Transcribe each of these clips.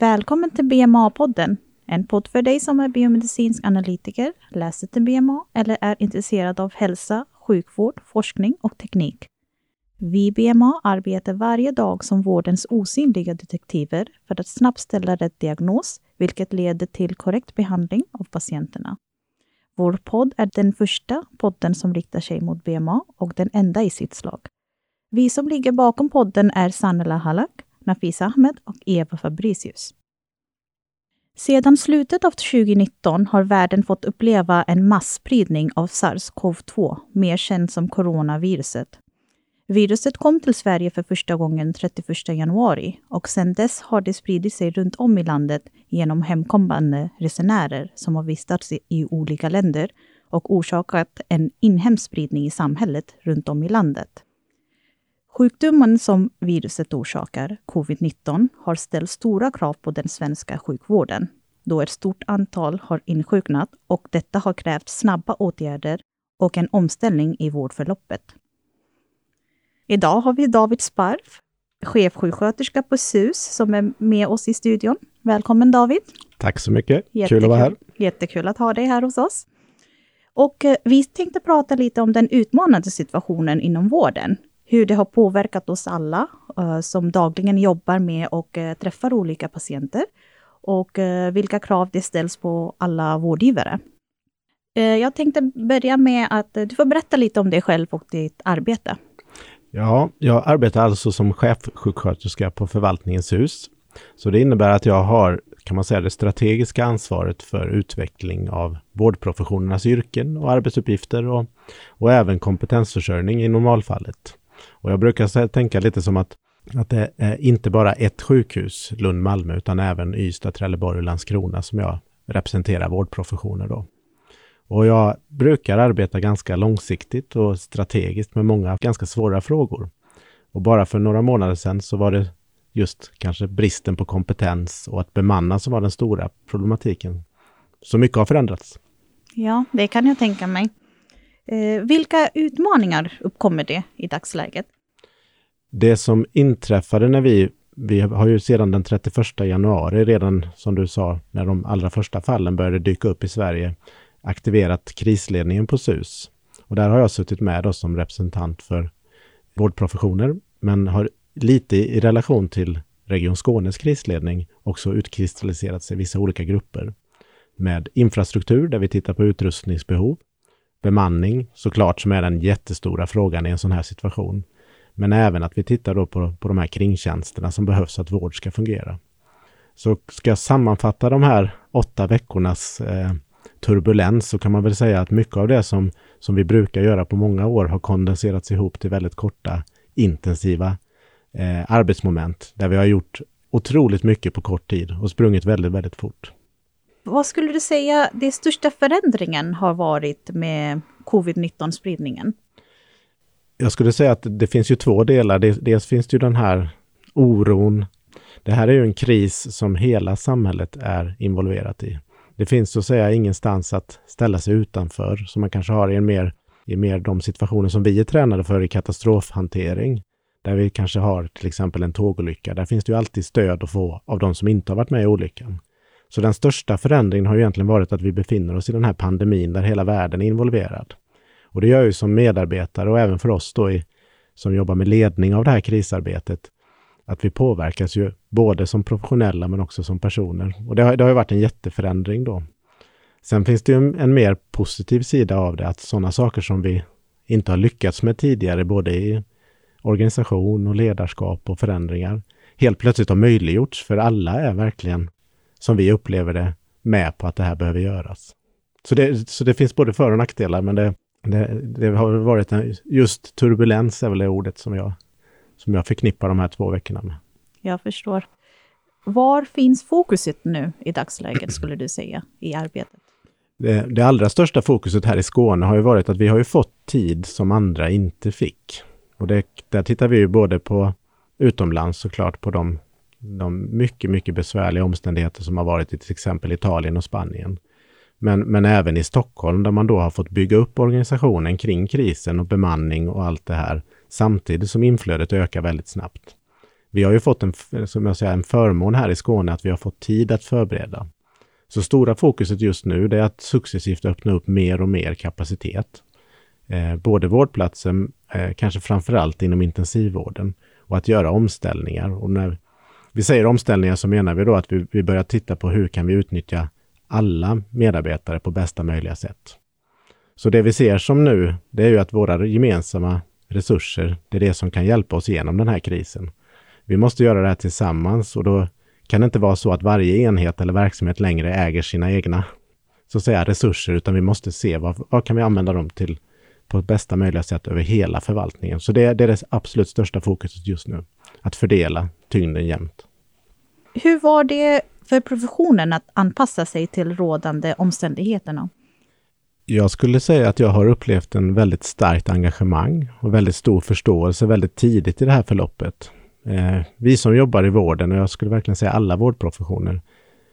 Välkommen till BMA-podden, en podd för dig som är biomedicinsk analytiker, läser till BMA eller är intresserad av hälsa, sjukvård, forskning och teknik. Vi BMA arbetar varje dag som vårdens osynliga detektiver för att snabbt ställa rätt diagnos, vilket leder till korrekt behandling av patienterna. Vår podd är den första podden som riktar sig mot BMA och den enda i sitt slag. Vi som ligger bakom podden är Sanela Halak, Nafisa Ahmed och Eva Fabricius. Sedan slutet av 2019 har världen fått uppleva en massspridning av sars-cov-2, mer känt som coronaviruset. Viruset kom till Sverige för första gången 31 januari och sedan dess har det spridit sig runt om i landet genom hemkommande resenärer som har vistats i olika länder och orsakat en inhemsk spridning i samhället runt om i landet. Sjukdomen som viruset orsakar, covid-19, har ställt stora krav på den svenska sjukvården, då ett stort antal har insjuknat och detta har krävt snabba åtgärder och en omställning i vårdförloppet. Idag har vi David Sparf, chefsjuksköterska på SUS, som är med oss i studion. Välkommen David! Tack så mycket! Jättekul. Kul att vara här! Jättekul att ha dig här hos oss. Och eh, vi tänkte prata lite om den utmanande situationen inom vården hur det har påverkat oss alla uh, som dagligen jobbar med och uh, träffar olika patienter och uh, vilka krav det ställs på alla vårdgivare. Jag tänkte börja med att du får berätta lite om dig själv och ditt arbete. Ja, jag arbetar alltså som chefsjuksköterska på Förvaltningens hus. Så det innebär att jag har, kan man säga, det strategiska ansvaret för utveckling av vårdprofessionernas yrken och arbetsuppgifter och, och även kompetensförsörjning i normalfallet. Och jag brukar tänka lite som att, att det är inte bara ett sjukhus, Lund-Malmö, utan även Ystad, Trelleborg och Landskrona som jag representerar vårdprofessioner då. Och jag brukar arbeta ganska långsiktigt och strategiskt med många ganska svåra frågor. Och bara för några månader sedan så var det just kanske bristen på kompetens och att bemanna som var den stora problematiken. Så mycket har förändrats. Ja, det kan jag tänka mig. Eh, vilka utmaningar uppkommer det i dagsläget? Det som inträffade när vi, vi har ju sedan den 31 januari redan som du sa, när de allra första fallen började dyka upp i Sverige, aktiverat krisledningen på SUS. Och där har jag suttit med oss som representant för vårdprofessioner, men har lite i relation till Region Skånes krisledning också utkristalliserat sig vissa olika grupper. Med infrastruktur där vi tittar på utrustningsbehov, bemanning såklart som är den jättestora frågan i en sån här situation. Men även att vi tittar då på, på de här kringtjänsterna som behövs för att vård ska fungera. Så ska jag sammanfatta de här åtta veckornas eh, turbulens så kan man väl säga att mycket av det som, som vi brukar göra på många år har kondenserats ihop till väldigt korta intensiva eh, arbetsmoment där vi har gjort otroligt mycket på kort tid och sprungit väldigt, väldigt fort. Vad skulle du säga den största förändringen har varit med covid-19-spridningen? Jag skulle säga att det finns ju två delar. Dels finns det ju den här oron. Det här är ju en kris som hela samhället är involverat i. Det finns så att säga ingenstans att ställa sig utanför som man kanske har i en mer, i mer de situationer som vi är tränade för i katastrofhantering. Där vi kanske har till exempel en tågolycka. Där finns det ju alltid stöd att få av de som inte har varit med i olyckan. Så den största förändringen har ju egentligen varit att vi befinner oss i den här pandemin där hela världen är involverad. Och det gör ju som medarbetare och även för oss då i, som jobbar med ledning av det här krisarbetet, att vi påverkas ju både som professionella men också som personer. Och det har, det har ju varit en jätteförändring då. Sen finns det ju en, en mer positiv sida av det, att sådana saker som vi inte har lyckats med tidigare, både i organisation och ledarskap och förändringar, helt plötsligt har möjliggjorts, för alla är verkligen som vi upplever det, med på att det här behöver göras. Så det, så det finns både för och nackdelar, men det, det, det har varit en, just turbulens är väl det ordet som jag, som jag förknippar de här två veckorna med. Jag förstår. Var finns fokuset nu i dagsläget, skulle du säga, i arbetet? Det, det, allra största fokuset här i Skåne har ju varit att vi har ju fått tid som andra inte fick. Och det, där tittar vi ju både på utomlands såklart på de de mycket, mycket besvärliga omständigheter som har varit i till exempel Italien och Spanien. Men, men även i Stockholm där man då har fått bygga upp organisationen kring krisen och bemanning och allt det här samtidigt som inflödet ökar väldigt snabbt. Vi har ju fått en, som jag säger, en förmån här i Skåne att vi har fått tid att förbereda. Så stora fokuset just nu det är att successivt öppna upp mer och mer kapacitet. Eh, både vårdplatsen, eh, kanske framförallt inom intensivvården, och att göra omställningar. Och när vi säger omställningar så menar vi då att vi, vi börjar titta på hur kan vi utnyttja alla medarbetare på bästa möjliga sätt. Så det vi ser som nu, det är ju att våra gemensamma resurser, det är det som kan hjälpa oss igenom den här krisen. Vi måste göra det här tillsammans och då kan det inte vara så att varje enhet eller verksamhet längre äger sina egna så att säga, resurser, utan vi måste se vad, vad kan vi använda dem till på bästa möjliga sätt över hela förvaltningen. Så det, det är det absolut största fokuset just nu, att fördela tyngden jämnt. Hur var det för professionen att anpassa sig till rådande omständigheterna? Jag skulle säga att jag har upplevt en väldigt starkt engagemang och väldigt stor förståelse väldigt tidigt i det här förloppet. Eh, vi som jobbar i vården, och jag skulle verkligen säga alla vårdprofessioner,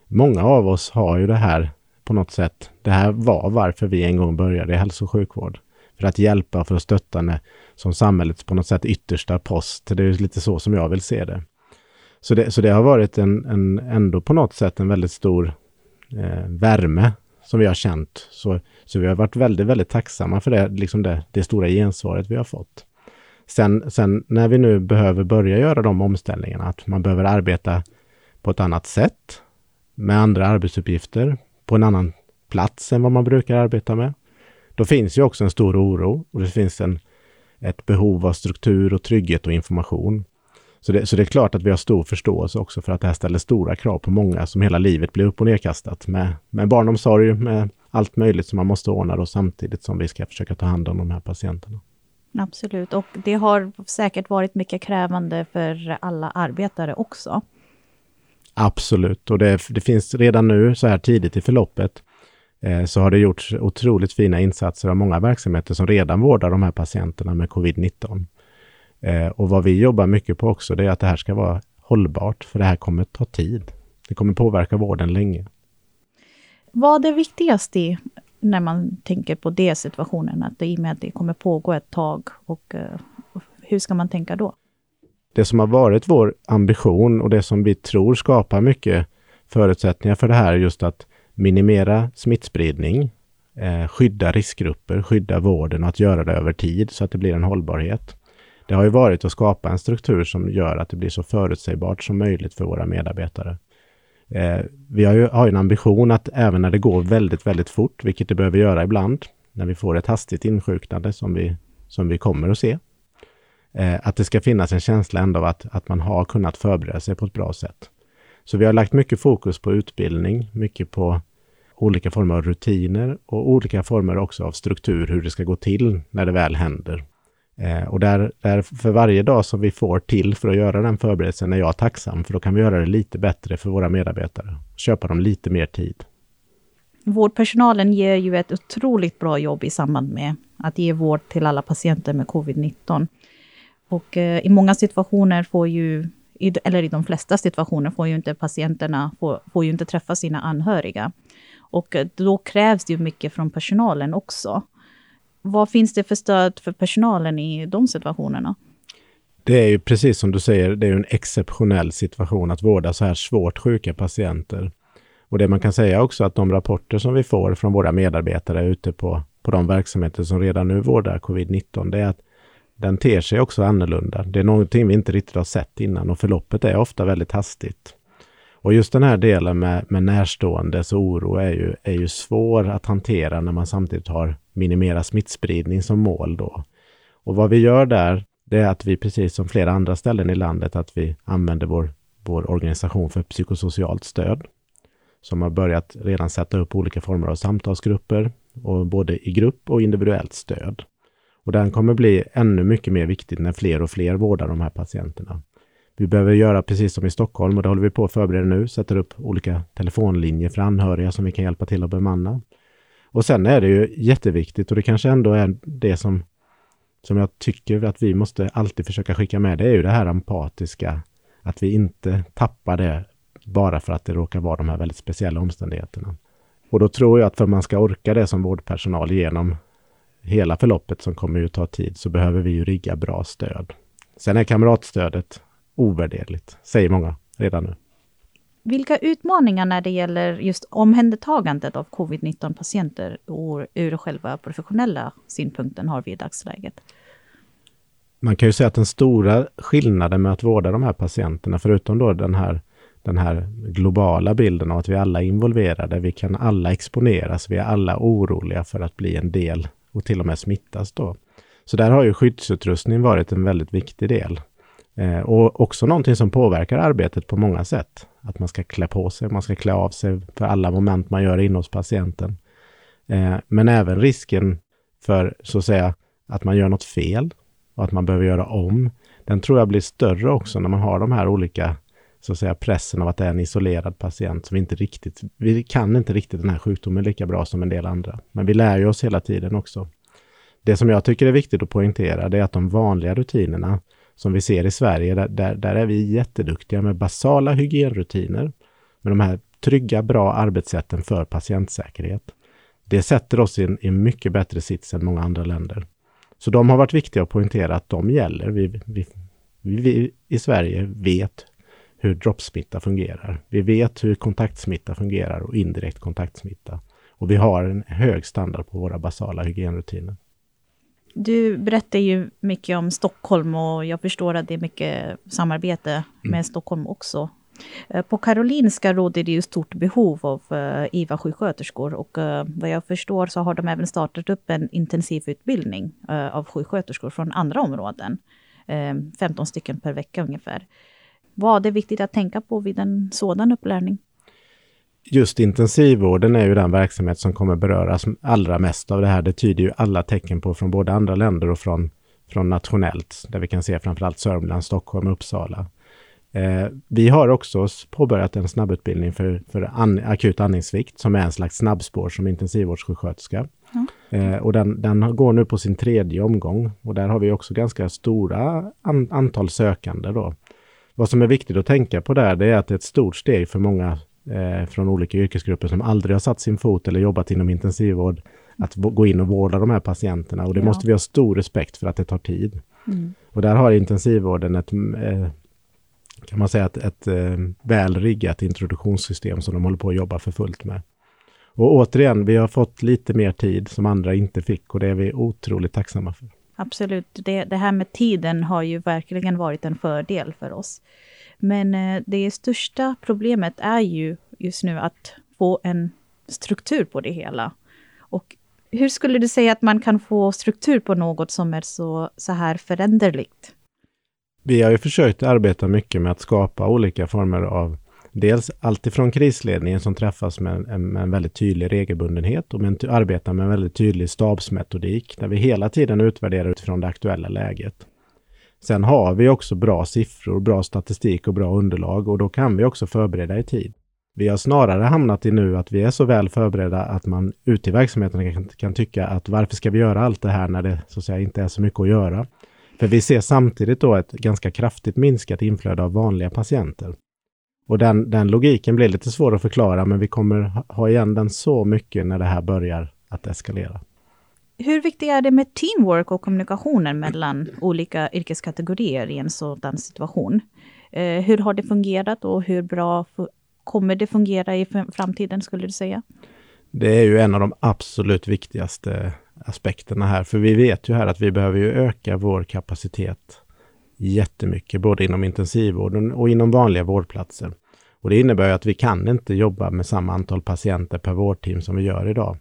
många av oss har ju det här på något sätt. Det här var varför vi en gång började i hälso och sjukvård. För att hjälpa, för att stötta henne som samhällets på något sätt yttersta post. Det är lite så som jag vill se det. Så det, så det har varit en, en, ändå på något sätt en väldigt stor eh, värme som vi har känt. Så, så vi har varit väldigt, väldigt tacksamma för det, liksom det, det stora gensvaret vi har fått. Sen, sen när vi nu behöver börja göra de omställningarna, att man behöver arbeta på ett annat sätt, med andra arbetsuppgifter, på en annan plats än vad man brukar arbeta med. Då finns ju också en stor oro och det finns en, ett behov av struktur och trygghet och information. Så det, så det är klart att vi har stor förståelse också för att det här ställer stora krav på många som hela livet blir upp och nedkastat med, med barnomsorg, med allt möjligt som man måste ordna då samtidigt som vi ska försöka ta hand om de här patienterna. Absolut, och det har säkert varit mycket krävande för alla arbetare också. Absolut, och det, det finns redan nu så här tidigt i förloppet så har det gjorts otroligt fina insatser av många verksamheter som redan vårdar de här patienterna med covid-19. Eh, och vad vi jobbar mycket på också, det är att det här ska vara hållbart, för det här kommer ta tid. Det kommer påverka vården länge. Vad är viktigast i när man tänker på det situationen, att det, i och med att det kommer pågå ett tag, och uh, hur ska man tänka då? Det som har varit vår ambition och det som vi tror skapar mycket förutsättningar för det här är just att minimera smittspridning, eh, skydda riskgrupper, skydda vården och att göra det över tid så att det blir en hållbarhet. Det har ju varit att skapa en struktur som gör att det blir så förutsägbart som möjligt för våra medarbetare. Eh, vi har ju har en ambition att även när det går väldigt, väldigt fort, vilket det behöver göra ibland, när vi får ett hastigt insjuknande som vi, som vi kommer att se, eh, att det ska finnas en känsla ändå av att, att man har kunnat förbereda sig på ett bra sätt. Så vi har lagt mycket fokus på utbildning, mycket på olika former av rutiner och olika former också av struktur, hur det ska gå till när det väl händer. Eh, och där, där för varje dag som vi får till för att göra den förberedelsen är jag tacksam, för då kan vi göra det lite bättre för våra medarbetare. Köpa dem lite mer tid. Vårdpersonalen ger ju ett otroligt bra jobb i samband med att ge vård till alla patienter med covid-19. Och eh, i många situationer får ju, eller i de flesta situationer, får ju inte patienterna får, får ju inte träffa sina anhöriga. Och eh, då krävs det ju mycket från personalen också. Vad finns det för stöd för personalen i de situationerna? Det är ju precis som du säger, det är en exceptionell situation att vårda så här svårt sjuka patienter. Och det man kan säga också att de rapporter som vi får från våra medarbetare ute på, på de verksamheter som redan nu vårdar covid-19, det är att den ter sig också annorlunda. Det är någonting vi inte riktigt har sett innan och förloppet är ofta väldigt hastigt. Och just den här delen med, med närståendes oro är ju, är ju svår att hantera när man samtidigt har minimera smittspridning som mål då. Och vad vi gör där, det är att vi precis som flera andra ställen i landet, att vi använder vår, vår organisation för psykosocialt stöd. Som har börjat redan sätta upp olika former av samtalsgrupper, och både i grupp och individuellt stöd. Och den kommer bli ännu mycket mer viktig när fler och fler vårdar de här patienterna. Vi behöver göra precis som i Stockholm och det håller vi på att förbereda nu, sätter upp olika telefonlinjer för anhöriga som vi kan hjälpa till att bemanna. Och sen är det ju jätteviktigt och det kanske ändå är det som, som jag tycker att vi måste alltid försöka skicka med. Det är ju det här empatiska, att vi inte tappar det bara för att det råkar vara de här väldigt speciella omständigheterna. Och då tror jag att för att man ska orka det som vårdpersonal genom hela förloppet som kommer ju ta tid så behöver vi ju rigga bra stöd. Sen är kamratstödet ovärderligt, säger många redan nu. Vilka utmaningar när det gäller just omhändertagandet av covid-19 patienter ur, ur själva professionella synpunkten har vi i dagsläget? Man kan ju säga att den stora skillnaden med att vårda de här patienterna, förutom då den här, den här globala bilden av att vi alla är involverade, vi kan alla exponeras, vi är alla oroliga för att bli en del och till och med smittas då. Så där har ju skyddsutrustning varit en väldigt viktig del. Eh, och också någonting som påverkar arbetet på många sätt. Att man ska klä på sig, man ska klä av sig för alla moment man gör inne hos patienten. Eh, men även risken för, så att säga, att man gör något fel och att man behöver göra om. Den tror jag blir större också när man har de här olika, så att säga, pressen av att det är en isolerad patient som inte riktigt, vi kan inte riktigt den här sjukdomen lika bra som en del andra. Men vi lär ju oss hela tiden också. Det som jag tycker är viktigt att poängtera, det är att de vanliga rutinerna som vi ser i Sverige, där, där, där är vi jätteduktiga med basala hygienrutiner, med de här trygga, bra arbetssätten för patientsäkerhet. Det sätter oss i en, i en mycket bättre sits än många andra länder. Så de har varit viktiga att poängtera att de gäller. Vi, vi, vi i Sverige vet hur droppsmitta fungerar. Vi vet hur kontaktsmitta fungerar och indirekt kontaktsmitta. Och vi har en hög standard på våra basala hygienrutiner. Du berättar ju mycket om Stockholm och jag förstår att det är mycket samarbete mm. med Stockholm också. Eh, på Karolinska råder det ju stort behov av uh, IVA-sjuksköterskor och uh, vad jag förstår så har de även startat upp en intensivutbildning av sjuksköterskor från andra områden. 15 stycken per vecka ungefär. Vad är viktigt att tänka på vid en sådan upplärning? Just intensivvården är ju den verksamhet som kommer beröras allra mest av det här. Det tyder ju alla tecken på från både andra länder och från, från nationellt, där vi kan se framförallt Sörmland, Stockholm och Uppsala. Eh, vi har också påbörjat en snabbutbildning för, för an, akut andningssvikt som är en slags snabbspår som intensivvårdssjuksköterska. Mm. Eh, och den, den går nu på sin tredje omgång och där har vi också ganska stora an, antal sökande då. Vad som är viktigt att tänka på där, det är att det är ett stort steg för många eh, från olika yrkesgrupper som aldrig har satt sin fot eller jobbat inom intensivvård att gå in och vårda de här patienterna. Och det ja. måste vi ha stor respekt för att det tar tid. Mm. Och där har intensivvården ett, eh, kan man säga, ett, ett eh, väl riggat introduktionssystem som de håller på att jobba för fullt med. Och återigen, vi har fått lite mer tid som andra inte fick och det är vi otroligt tacksamma för. Absolut. Det, det här med tiden har ju verkligen varit en fördel för oss. Men eh, det största problemet är ju just nu att få en struktur på det hela. Och hur skulle du säga att man kan få struktur på något som är så, så här föränderligt? Vi har ju försökt arbeta mycket med att skapa olika former av Dels alltifrån krisledningen som träffas med en, med en väldigt tydlig regelbundenhet och med en, arbetar med en väldigt tydlig stabsmetodik där vi hela tiden utvärderar utifrån det aktuella läget. Sen har vi också bra siffror, bra statistik och bra underlag och då kan vi också förbereda i tid. Vi har snarare hamnat i nu att vi är så väl förberedda att man ute i verksamheten kan, kan tycka att varför ska vi göra allt det här när det så att säga inte är så mycket att göra? För vi ser samtidigt då ett ganska kraftigt minskat inflöde av vanliga patienter. Och den, den logiken blir lite svår att förklara, men vi kommer ha igen den så mycket när det här börjar att eskalera. Hur viktigt är det med teamwork och kommunikationen mellan olika yrkeskategorier i en sådan situation? Eh, hur har det fungerat och hur bra kommer det fungera i framtiden, skulle du säga? Det är ju en av de absolut viktigaste aspekterna här, för vi vet ju här att vi behöver ju öka vår kapacitet jättemycket, både inom intensivvården och inom vanliga vårdplatser. Och det innebär ju att vi kan inte jobba med samma antal patienter per vårdteam som vi gör idag.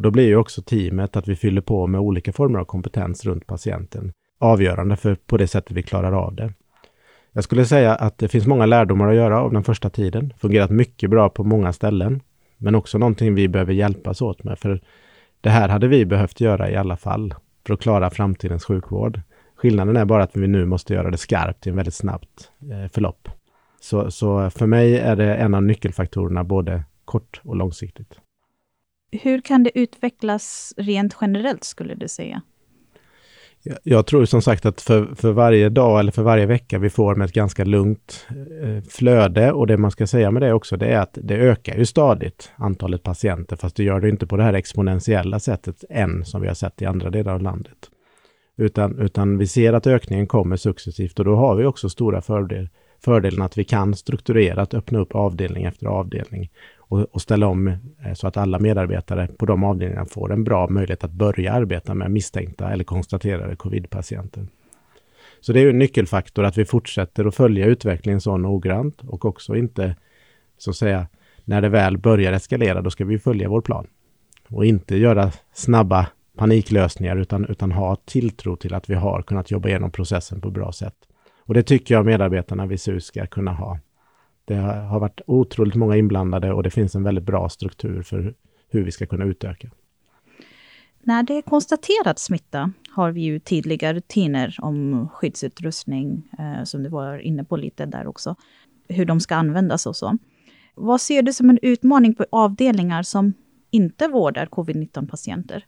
Och då blir ju också teamet, att vi fyller på med olika former av kompetens runt patienten, avgörande för på det sättet vi klarar av det. Jag skulle säga att det finns många lärdomar att göra av den första tiden. Fungerat mycket bra på många ställen, men också någonting vi behöver hjälpas åt med. För det här hade vi behövt göra i alla fall för att klara framtidens sjukvård. Skillnaden är bara att vi nu måste göra det skarpt i en väldigt snabbt eh, förlopp. Så, så för mig är det en av nyckelfaktorerna både kort och långsiktigt. Hur kan det utvecklas rent generellt skulle du säga? Jag tror som sagt att för, för varje dag eller för varje vecka vi får med ett ganska lugnt eh, flöde och det man ska säga med det också det är att det ökar ju stadigt antalet patienter fast det gör det inte på det här exponentiella sättet än som vi har sett i andra delar av landet. Utan, utan vi ser att ökningen kommer successivt och då har vi också stora fördelar fördelen att vi kan strukturerat öppna upp avdelning efter avdelning och, och ställa om eh, så att alla medarbetare på de avdelningarna får en bra möjlighet att börja arbeta med misstänkta eller konstaterade covid-patienter. Så det är ju en nyckelfaktor att vi fortsätter att följa utvecklingen så noggrant och också inte, så att säga, när det väl börjar eskalera, då ska vi följa vår plan. Och inte göra snabba paniklösningar utan, utan ha tilltro till att vi har kunnat jobba igenom processen på bra sätt. Och det tycker jag medarbetarna vid SUS ska kunna ha. Det har varit otroligt många inblandade och det finns en väldigt bra struktur för hur vi ska kunna utöka. När det är konstaterad smitta har vi ju tydliga rutiner om skyddsutrustning, eh, som du var inne på lite där också, hur de ska användas och så. Vad ser du som en utmaning på avdelningar som inte vårdar covid-19-patienter?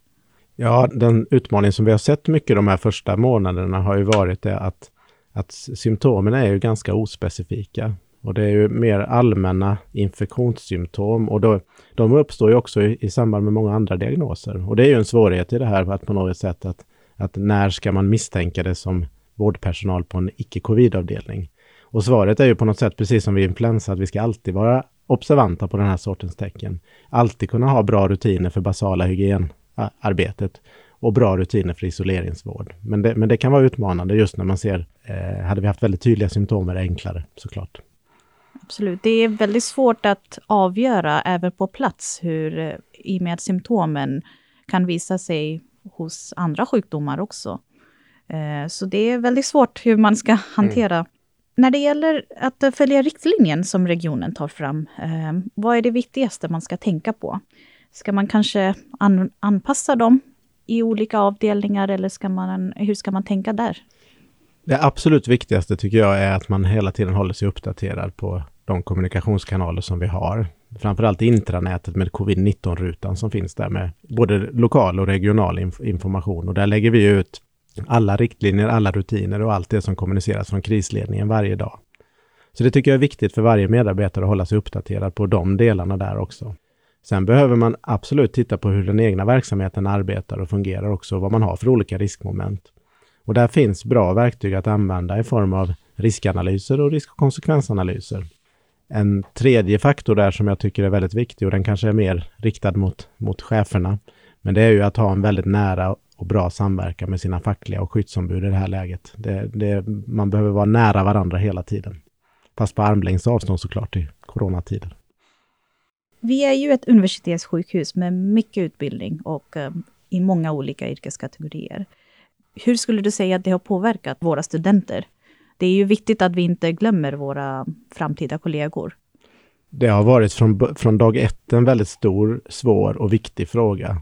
Ja, den utmaning som vi har sett mycket de här första månaderna har ju varit det att, att symptomen är ju ganska ospecifika. Och det är ju mer allmänna infektionssymptom och då, de uppstår ju också i, i samband med många andra diagnoser. Och det är ju en svårighet i det här att på något sätt att, att när ska man misstänka det som vårdpersonal på en icke-covid-avdelning? Och svaret är ju på något sätt precis som vid influensa, att vi ska alltid vara observanta på den här sortens tecken. Alltid kunna ha bra rutiner för basala hygienarbetet och bra rutiner för isoleringsvård. Men det, men det kan vara utmanande just när man ser, eh, hade vi haft väldigt tydliga symptom är det enklare såklart. Absolut. Det är väldigt svårt att avgöra även på plats hur, eh, i och med att symptomen kan visa sig hos andra sjukdomar också. Eh, så det är väldigt svårt hur man ska hantera. Mm. När det gäller att följa riktlinjen som regionen tar fram, eh, vad är det viktigaste man ska tänka på? Ska man kanske an anpassa dem i olika avdelningar eller ska man, hur ska man tänka där? Det absolut viktigaste tycker jag är att man hela tiden håller sig uppdaterad på de kommunikationskanaler som vi har. Framförallt intranätet med covid-19-rutan som finns där med både lokal och regional inf information. Och där lägger vi ut alla riktlinjer, alla rutiner och allt det som kommuniceras från krisledningen varje dag. Så det tycker jag är viktigt för varje medarbetare att hålla sig uppdaterad på de delarna där också. Sen behöver man absolut titta på hur den egna verksamheten arbetar och fungerar också, vad man har för olika riskmoment. Och där finns bra verktyg att använda i form av riskanalyser och risk och konsekvensanalyser. En tredje faktor där som jag tycker är väldigt viktig och den kanske är mer riktad mot, mot cheferna. Men det är ju att ha en väldigt nära och bra samverkan med sina fackliga och skyddsombud i det här läget. Det, det, man behöver vara nära varandra hela tiden. Fast på armlängds avstånd såklart i coronatider. Vi är ju ett universitetssjukhus med mycket utbildning och um, i många olika yrkeskategorier. Hur skulle du säga att det har påverkat våra studenter? Det är ju viktigt att vi inte glömmer våra framtida kollegor. Det har varit från, från dag ett en väldigt stor, svår och viktig fråga.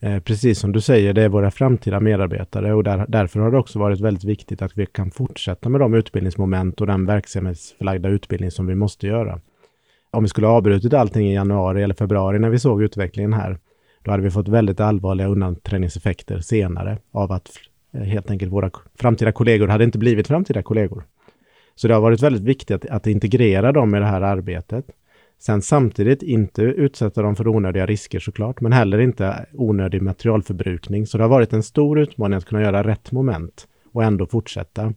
Eh, precis som du säger, det är våra framtida medarbetare och där, därför har det också varit väldigt viktigt att vi kan fortsätta med de utbildningsmoment och den verksamhetsförlagda utbildning som vi måste göra. Om vi skulle ha avbrutit allting i januari eller februari när vi såg utvecklingen här, då hade vi fått väldigt allvarliga undanträngningseffekter senare av att Eh, helt enkelt våra framtida kollegor hade inte blivit framtida kollegor. Så det har varit väldigt viktigt att, att integrera dem i det här arbetet. Sen samtidigt inte utsätta dem för onödiga risker såklart, men heller inte onödig materialförbrukning. Så det har varit en stor utmaning att kunna göra rätt moment och ändå fortsätta.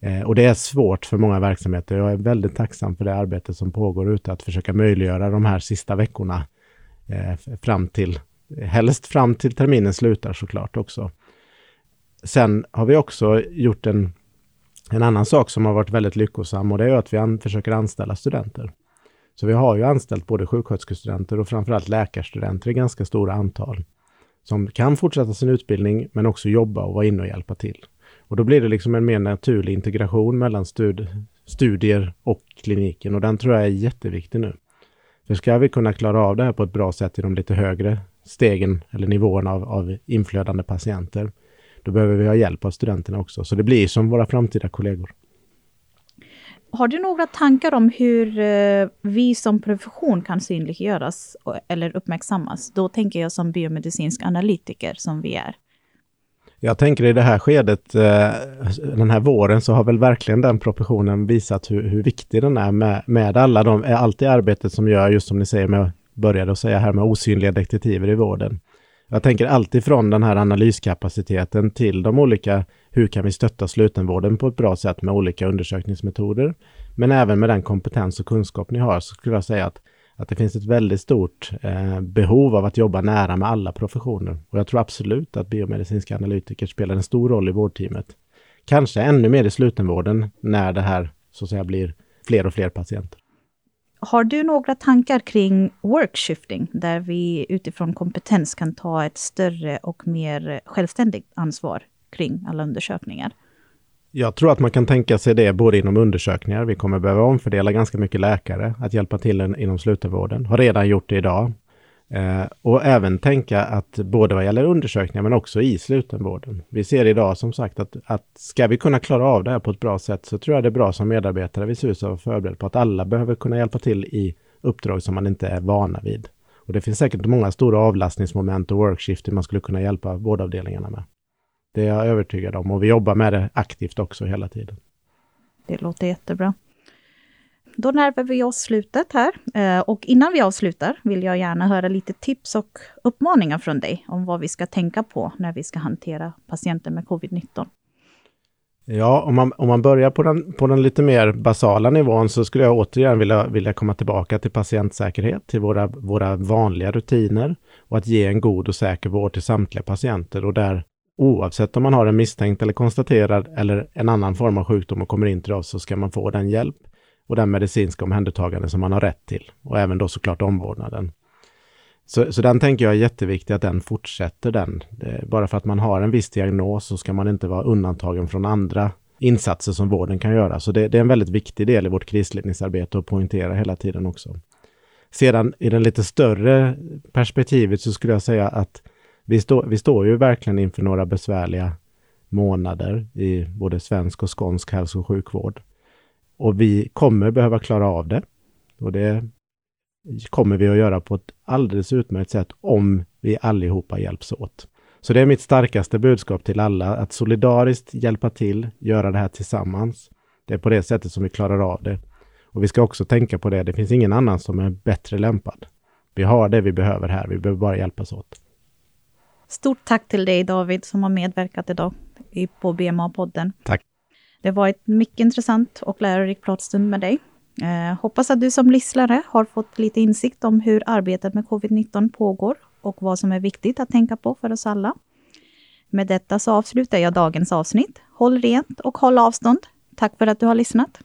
Eh, och det är svårt för många verksamheter. Jag är väldigt tacksam för det arbete som pågår ute att försöka möjliggöra de här sista veckorna eh, fram till, helst fram till terminen slutar såklart också. Sen har vi också gjort en, en annan sak som har varit väldigt lyckosam och det är att vi an, försöker anställa studenter. Så vi har ju anställt både sjuksköterskestudenter och framförallt läkarstudenter i ganska stora antal som kan fortsätta sin utbildning men också jobba och vara inne och hjälpa till. Och då blir det liksom en mer naturlig integration mellan stud studier och kliniken och den tror jag är jätteviktig nu. För ska vi kunna klara av det här på ett bra sätt i de lite högre stegen eller nivåerna av, av inflödande patienter, då behöver vi ha hjälp av studenterna också. Så det blir som våra framtida kollegor. Har du några tankar om hur eh, vi som profession kan synliggöras eller uppmärksammas? Då tänker jag som biomedicinsk analytiker som vi är. Jag tänker i det här skedet, eh, den här våren, så har väl verkligen den professionen visat hur, hur viktig den är med, med alla de, allt det arbetet som gör, just som ni säger, med, började att säga här med osynliga detektiver i vården jag tänker alltid från den här analyskapaciteten till de olika, hur kan vi stötta slutenvården på ett bra sätt med olika undersökningsmetoder. Men även med den kompetens och kunskap ni har så skulle jag säga att, att det finns ett väldigt stort eh, behov av att jobba nära med alla professioner. Och jag tror absolut att biomedicinska analytiker spelar en stor roll i vårdteamet. Kanske ännu mer i slutenvården när det här så att säga blir fler och fler patienter. Har du några tankar kring workshifting, där vi utifrån kompetens kan ta ett större och mer självständigt ansvar kring alla undersökningar? Jag tror att man kan tänka sig det både inom undersökningar. Vi kommer behöva omfördela ganska mycket läkare att hjälpa till inom slutenvården. Har redan gjort det idag. Eh, och även tänka att både vad gäller undersökningar men också i slutenvården. Vi ser idag som sagt att, att ska vi kunna klara av det här på ett bra sätt så tror jag det är bra som medarbetare vid SUS att vara förberedd på att alla behöver kunna hjälpa till i uppdrag som man inte är vana vid. Och det finns säkert många stora avlastningsmoment och workshifter man skulle kunna hjälpa vårdavdelningarna med. Det är jag övertygad om och vi jobbar med det aktivt också hela tiden. Det låter jättebra. Då närmar vi oss slutet här. Eh, och innan vi avslutar vill jag gärna höra lite tips och uppmaningar från dig om vad vi ska tänka på när vi ska hantera patienter med covid-19. Ja, om man, om man börjar på den, på den lite mer basala nivån så skulle jag återigen vilja, vilja komma tillbaka till patientsäkerhet, till våra, våra vanliga rutiner och att ge en god och säker vård till samtliga patienter och där oavsett om man har en misstänkt eller konstaterad eller en annan form av sjukdom och kommer in till oss så ska man få den hjälp och den medicinska omhändertagande som man har rätt till. Och även då såklart omvårdnaden. Så, så den tänker jag är jätteviktig att den fortsätter den. Det, bara för att man har en viss diagnos så ska man inte vara undantagen från andra insatser som vården kan göra. Så det, det är en väldigt viktig del i vårt krisledningsarbete att poängtera hela tiden också. Sedan i det lite större perspektivet så skulle jag säga att vi, stå, vi står ju verkligen inför några besvärliga månader i både svensk och skånsk hälso och sjukvård. Och vi kommer behöva klara av det. Och det kommer vi att göra på ett alldeles utmärkt sätt om vi allihopa hjälps åt. Så det är mitt starkaste budskap till alla, att solidariskt hjälpa till, göra det här tillsammans. Det är på det sättet som vi klarar av det. Och vi ska också tänka på det, det finns ingen annan som är bättre lämpad. Vi har det vi behöver här, vi behöver bara hjälpas åt. Stort tack till dig David som har medverkat idag på BMA-podden. Tack. Det var ett mycket intressant och lärorik pratstund med dig. Eh, hoppas att du som lyssnare har fått lite insikt om hur arbetet med covid-19 pågår och vad som är viktigt att tänka på för oss alla. Med detta så avslutar jag dagens avsnitt. Håll rent och håll avstånd. Tack för att du har lyssnat.